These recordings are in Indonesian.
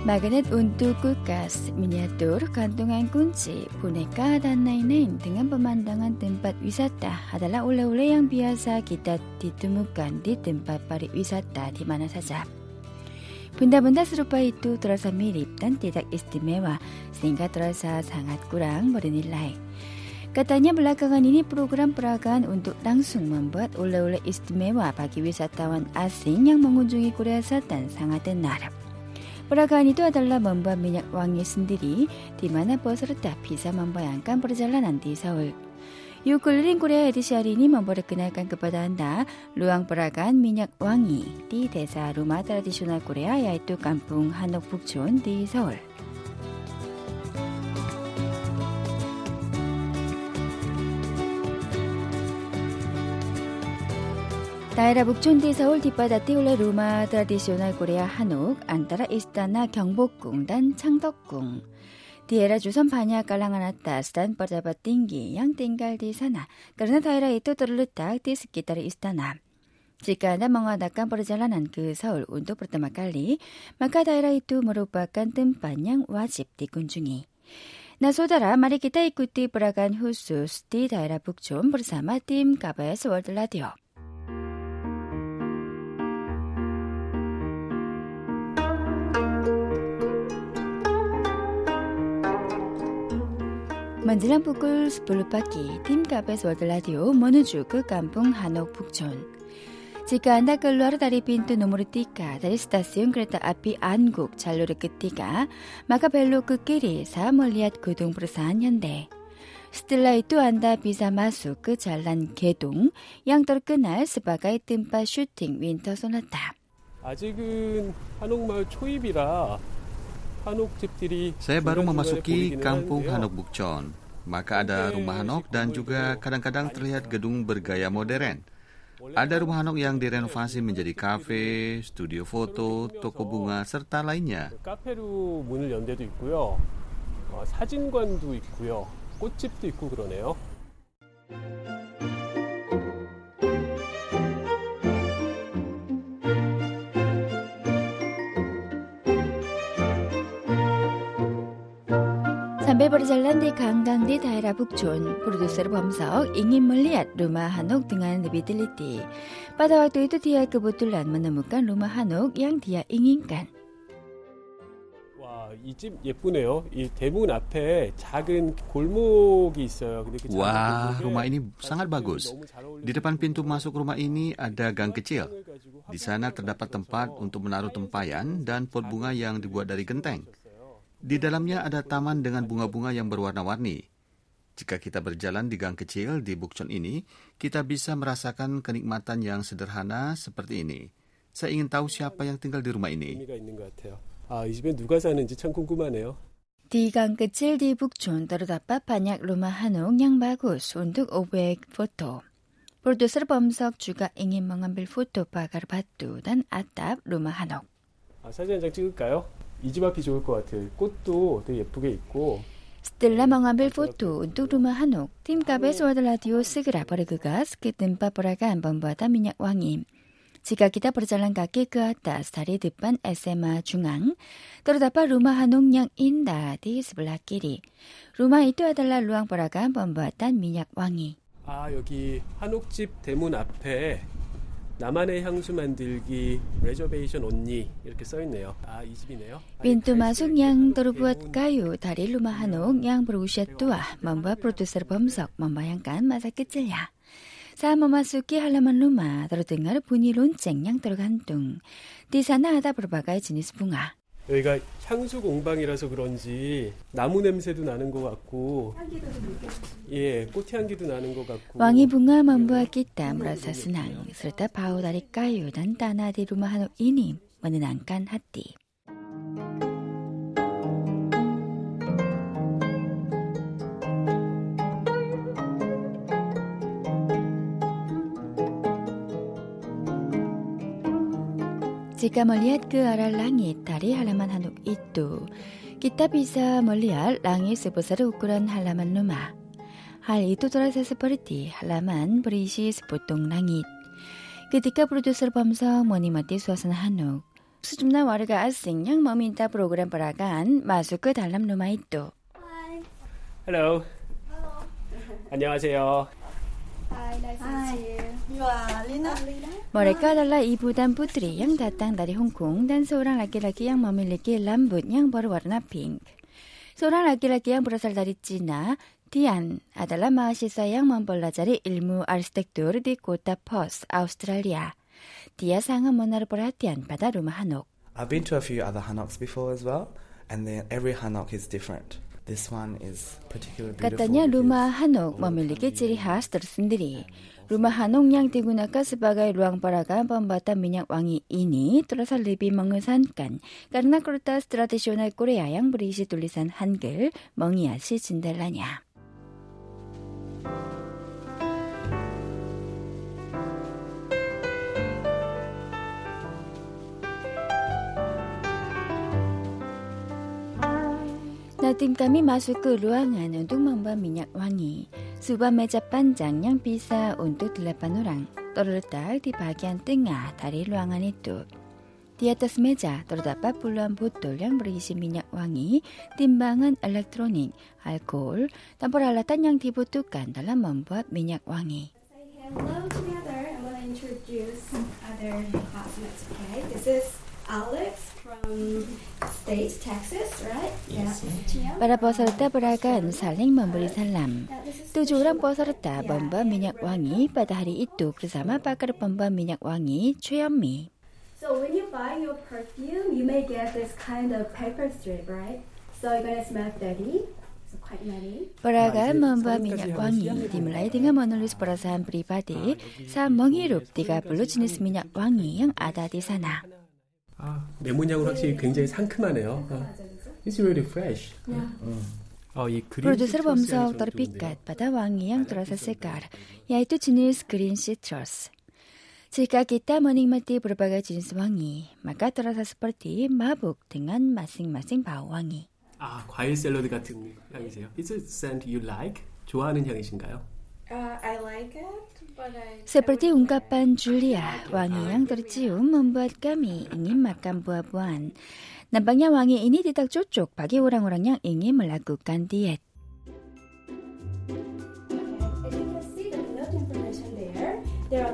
Magnet untuk kulkas, miniatur, gantungan kunci, boneka, dan lain-lain dengan pemandangan tempat wisata adalah oleh-oleh yang biasa kita ditemukan di tempat pariwisata di mana saja. Benda-benda serupa itu terasa mirip dan tidak istimewa sehingga terasa sangat kurang bernilai. Katanya belakangan ini program peragaan untuk langsung membuat oleh-oleh istimewa bagi wisatawan asing yang mengunjungi Korea Selatan sangat tenar. Peragaan itu adalah membuat minyak wangi sendiri di mana peserta bisa membayangkan perjalanan di Seoul. Yukulrin Korea edisi hari ini memperkenalkan kepada Anda ruang peragaan minyak wangi di desa rumah tradisional Korea yaitu Kampung Hanok Bukchon di Seoul. Daerah Bukchon di Seoul 뒷바다티 올해 루마 트라디셔널 코리아 한옥 antara istana 경복궁 dan Changdeokgung. Di era Joseon banyak kalangan atas dan pejabat tinggi yang tinggal di sana karena daerah itu terletak di sekitar istana. Jika Anda mengadakan perjalanan ke Seoul untuk pertama kali, maka daerah itu merupakan tempat yang wajib dikunjungi. Nah saudara, mari kita ikuti peragaan khusus di daerah Bukchon bersama tim KBS World Radio. Menjelang pukul 10 pagi, tim KBS World Radio menuju ke kampung Hanok Bukchon. Jika Anda keluar dari pintu nomor 3 dari stasiun kereta api Anguk jalur ketiga, maka belok ke kiri saat melihat gedung perusahaan Hyundai. Setelah itu Anda bisa masuk ke jalan Gedung yang terkenal sebagai tempat syuting Winter Sonata. 아직은 한옥마을 초입이라 Saya baru memasuki kampung Hanok Bukchon. Maka ada rumah Hanok dan juga kadang-kadang terlihat gedung bergaya modern. Ada rumah Hanok yang direnovasi menjadi kafe, studio foto, toko bunga, serta lainnya. 카페로 문을 연 데도 있고요. 어, 사진관도 있고요. 꽃집도 있고 그러네요. Sambil berjalan di kandang di daerah Bukchon, produser Bomsok ingin melihat rumah Hanok dengan lebih teliti. Pada waktu itu dia kebetulan menemukan rumah Hanok yang dia inginkan. 와, 이 집 예쁘네요. 이 대문 앞에 작은 골목이 있어요. 근데 그 작은 Wah, 골목에 rumah ini sangat bagus. 너무 잘 어울리는 Di depan pintu masuk rumah ini ada gang kecil. 가지고 Di sana terdapat tempat untuk menaruh tempayan dan pot bunga yang dibuat dari genteng. Di dalamnya ada taman dengan bunga-bunga yang berwarna-warni. Jika kita berjalan di gang kecil di Bukchon ini, kita bisa merasakan kenikmatan yang sederhana seperti ini. Saya ingin tahu siapa yang tinggal di rumah ini. 의미가 있는 것 같아요. 아, 이 집에 누가 사는지 참 궁금하네요. Di gang kecil di Bukchon terdapat banyak rumah Hanok yang bagus untuk objek foto. Produser Bomsok juga ingin mengambil foto pagar batu dan atap rumah Hanok. 아, 사진 한 장 찍을까요? 이 집 앞이 좋을 것 같아요. 꽃도 되게 예쁘게 있고 Setelah mengambil foto untuk rumah Hanok, tim KBS World Radio segera bergegas ke tempat peragaan pembuatan minyak wangi. Jika kita berjalan kaki ke atas dari depan SMA Jungang, terdapat rumah Hanok yang indah di sebelah kiri. Rumah itu adalah ruang peragaan pembuatan minyak wangi. 아, 여기 한옥집 대문 앞에 Pintu masuk yang terbuat kayu dari rumah Hanok yang berusia tua membuat produser Bomsok membayangkan masa kecilnya. Saat memasuki halaman rumah, terdengar bunyi lonceng yang tergantung. Di sana ada berbagai jenis bunga. 여기가 향수 공방이라서 그런지 나무 냄새도 나는 것 같고 예, 꽃향기도 나는 것 같고 bunga membuat kita merasa senang, serta bau dari kayu dan tanah di rumah Hanok ini menenangkan hati. Jika melihat ke arah langit dari halaman Hanok itu, kita bisa melihat langit sebesar ukuran halaman rumah. Hal itu terasa seperti halaman berisi sepotong langit. Ketika produser Bamsa menikmati suasana Hanok, sejumlah warga asing yang meminta program peragaan masuk ke dalam rumah itu. Hello. 안녕하세요. Hi, nice to meet you. You are Lina? Mereka adalah ibu dan putri yang datang dari Hong Kong dan seorang laki-laki yang memiliki rambut yang berwarna pink. Seorang laki-laki yang berasal dari Cina, Tian, adalah mahasiswa yang mempelajari ilmu arsitektur di kota Perth, Australia. Dia sangat menaruh perhatian pada rumah Hanok. I've been to a few other hanoks before as well, and then every hanok is different. Katanya rumah Hanok memiliki ciri khas tersendiri. Rumah Hanok yang digunakan sebagai ruang peragaan pembuatan minyak wangi ini terasa lebih mengesankan karena kertas tradisional Korea yang berisi tulisan Hangul menghiasi jendelanya. Tim kami masuk ke ruangan untuk membuat minyak wangi. Sebuah meja panjang yang bisa untuk delapan orang terletak di bagian tengah dari ruangan itu. Di atas meja terdapat puluhan botol yang berisi minyak wangi, timbangan elektronik, alkohol, dan peralatan yang dibutuhkan dalam membuat minyak wangi. Alex Para peserta beragam saling memberi salam. Tujuh orang peserta bomba minyak wangi pada hari itu bersama pakar bomba minyak wangi Chuyami. So when you buy your perfume, you may get this kind of paper strip, right? So you're gonna smell dirty. Peragaan membuat minyak wangi dimulai dengan menulis perasaan pribadi saat menghirup 30 jenis minyak wangi yang ada di sana. 아, 메모장은 확실히 굉장히 상큼하네요. 어. It's really fresh. 어, 이 그린 Produser 시트러스 Bomsok 향이 좀 terpikat 좋은데요. pada wangi yang terasa segar, yaitu jenis green citrus. Jika kita menikmati berbagai jenis wangi, maka terasa seperti mabuk dengan masing-masing bau wangi. 아, 과일 샐러드 같은 향이세요. Is it scent you like? 좋아하는 향이신가요? Uh, I like it. Seperti ungkapan Julia, wangi yang tercium membuat kami ingin makan buah-buahan. Nampaknya wangi ini tidak cocok bagi orang-orang yang ingin melakukan diet. There,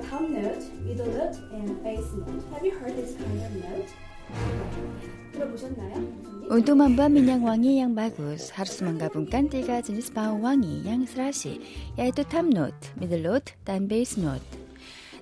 you? Ya? Untuk membuat minyak wangi yang bagus, harus menggabungkan tiga jenis bau wangi yang serasi, yaitu top note, middle note, dan base note.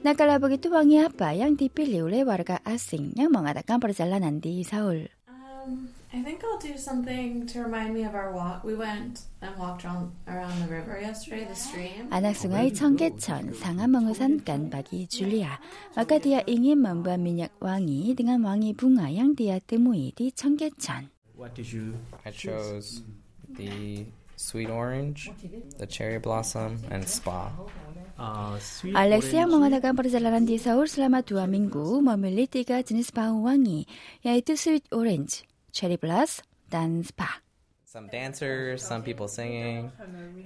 Nah, kalau begitu wangi apa yang dipilih oleh warga asing yang mengatakan perjalanan di Seoul? Um, I think I'll do something to remind me of our walk. We went and walked around around the river yesterday, the stream. Anak sungai 청계천 sangat mengesankan bagi Julia. Maka dia ingin membuat minyak wangi dengan wangi bunga yang dia temui di 청계천. What did you I chose the sweet orange, the cherry blossom, and spa. 아, sweet Alex yang orange. mengadakan perjalanan di Seoul selama dua minggu memilih tiga jenis bau wangi, yaitu sweet orange, cherry blossom, dan spa. Some dancers, some people singing,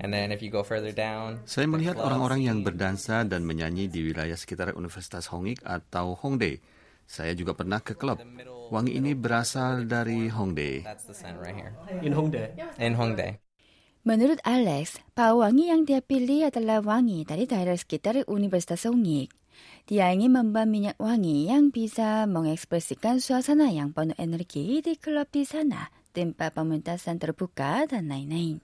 and then if you go further down, Saya melihat orang-orang yang berdansa dan menyanyi di wilayah sekitar Universitas Hongik atau Hongdae. Saya juga pernah ke klub. Wangi ini berasal dari Hongdae. That's the scent right here In Hongdae. in Hongdae. Menurut Alex, bau wangi yang dia pilih adalah wangi dari daerah sekitar Universitas Hongik. Dia ingin membuat minyak wangi yang bisa mengekspresikan suasana yang penuh energi di klub di sana, tempat pementasan terbuka, dan lain-lain.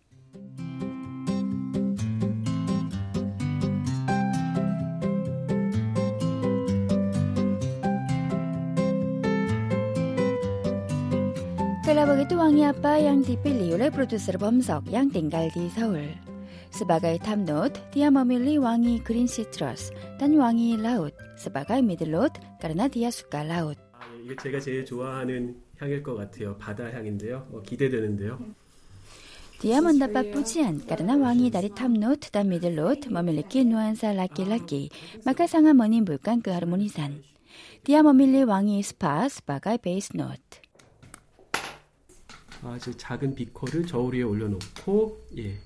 Kalau begitu wangi apa yang dipilih oleh produser Bomsok yang tinggal di Seoul? 스바가의 탑노트, 디아 머밀리 왕이 그린 시트러스, 딴 왕이 라웃, 스바가의 미들롯, 까르나 디아 숙가 라웃. 이게 제가 제일 좋아하는 향일 것 같아요. 바다 향인데요. 어, 기대되는데요. 디아몬다 빠쁘지안 까르나 왕이 다리 탑노트 다 미들롯 머밀리키 누안사 라키 라키 마카상아 머니 물간 그 하르모니산 디아 머밀리 왕이 스파 스파가 베이스 노트 아, 이제 작은 비커를 저울 위에 올려놓고 예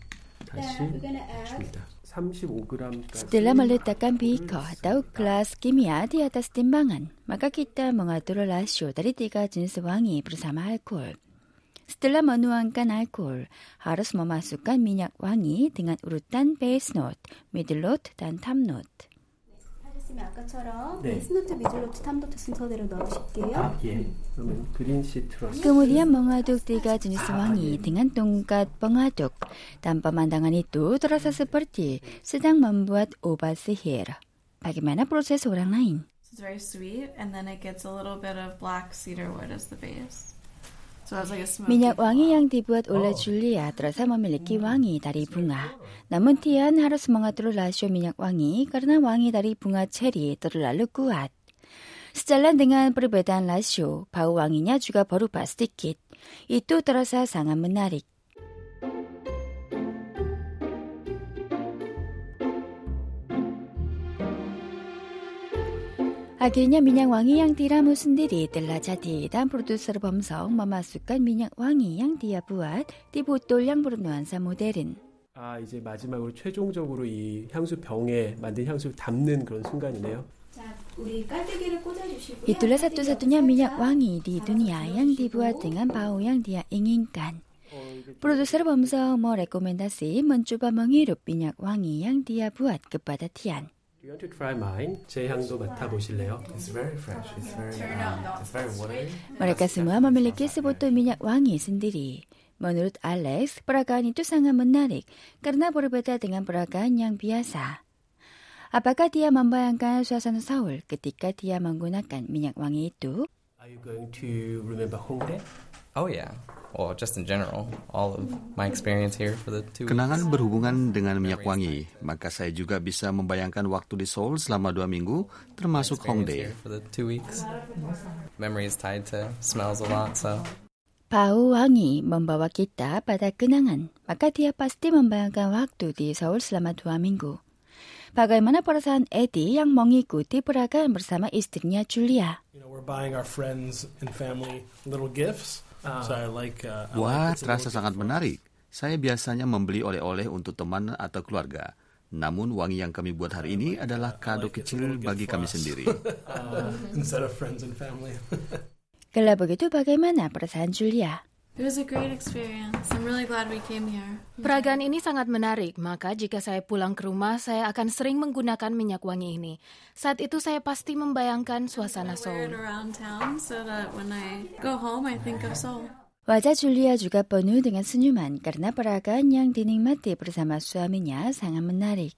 Setelah meletakkan beaker atau gelas kimia di atas timbangan, maka kita mengatur rasio dari tiga jenis wangi bersama alkohol. Setelah menuangkan alkohol, harus memasukkan minyak wangi dengan urutan base note, middle note, dan top note. 하셨으면 아까처럼 네. 베이스노트, 미들노트, 탐노트 순서대로 넣으실게요. 아, 예. 그러면 그린 시트러스. Kemudian mengaduk tiga jenis wangi dengan tongkat pengaduk dan pemandangan itu terasa seperti sedang membuat obat sihir. Bagaimana proses orang lain? It's very sweet, and then it gets a little bit of black cedar wood as the base. Minyak wangi yang dibuat oleh Julia terasa memiliki wangi dari bunga. Namun Tian harus mengatur rasio minyak wangi karena wangi dari bunga ceri terlalu kuat. Sejalan dengan perbedaan rasio, bau wanginya juga berubah sedikit. Itu terasa sangat menarik. 아기냐 민양 왕이양디라 무슨디리? 뜰라자디다 프로듀서로 범성 마마숙간 민양 왕이양디야 부앗. 디보똘양 부르노안사 모델은? 아 이제 마지막으로 최종적으로 이 향수 병에 만든 향수 담는 그런 순간이네요. 자, 우리 깔때기를 꽂아주시고요. 이둘라 사뚜 사뚜냐 민양 왕이 디두니아 양디부아 등한 바오양디야 잉잉간. 프로듀서로 범성 뭐 레코멘다시 먼쭈바멍이 루비약 왕이 양디야 부앗 끝바다 티안. Do you want to try mine? 제 향도 맡아보실래요? It's very fresh. It's very, um, it's very watery. Mereka semua memiliki sebotol minyak wangi sendiri. Menurut Alex, peragaan itu sangat menarik karena berbeda dengan peragaan yang biasa. Apakah dia membayangkan suasana Seoul ketika dia menggunakan minyak wangi itu? Are you going to remember Hongdae? Oh yeah. Well, just in general, all of my experience here for the two Kenangan weeks. berhubungan dengan minyak wangi, maka saya juga bisa membayangkan waktu di Seoul selama dua minggu, termasuk Hongdae. here for the two weeks. Memory is tied to smells a lot, so Bau wangi membawa kita pada kenangan, maka dia pasti membayangkan waktu di Seoul selama dua minggu. Bagaimana perasaan Eddie yang mengikuti peragaan bersama istrinya Julia? You know, we're buying our friends and family little gifts. So I like. Uh, Wah, terasa sangat menarik. Saya biasanya membeli oleh-oleh untuk teman atau keluarga. Namun wangi yang kami buat hari ini adalah kado kecil bagi kami sendiri. instead of friends and family. Kalau begitu bagaimana perasaan Julia? It was a great experience. I'm really glad we came here. Peragaan ini sangat menarik, maka jika saya pulang ke rumah, saya akan sering menggunakan minyak wangi ini. Saat itu saya pasti membayangkan suasana I wear it Seoul. around town so that when I go home, I think of Seoul. Wajah Julia juga penuh dengan senyuman karena peragaan yang dinikmati bersama suaminya sangat menarik.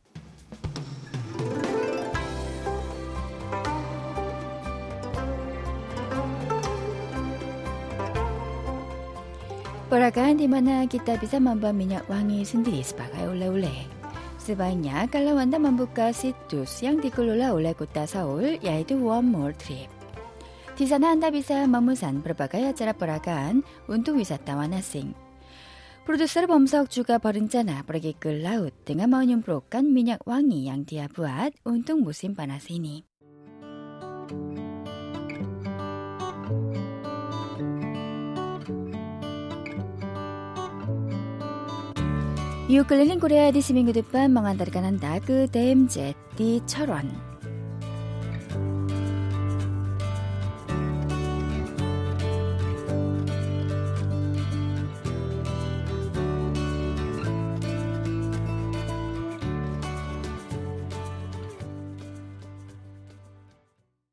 Peragaan di mana kita bisa membuat minyak wangi sendiri sebagai oleh-oleh. Sebaiknya kalau Anda membuka situs yang dikelola oleh kota Seoul yaitu One More Trip. Di sana Anda bisa memesan berbagai acara peragaan untuk wisatawan asing. Produser Bomsok juga berencana pergi ke laut dengan menyemprotkan minyak wangi yang dia buat untuk musim panas ini. 이웃 끌린 흰코리아 디스밍그드반 망한다리가 난다. 그 댐제 디철원.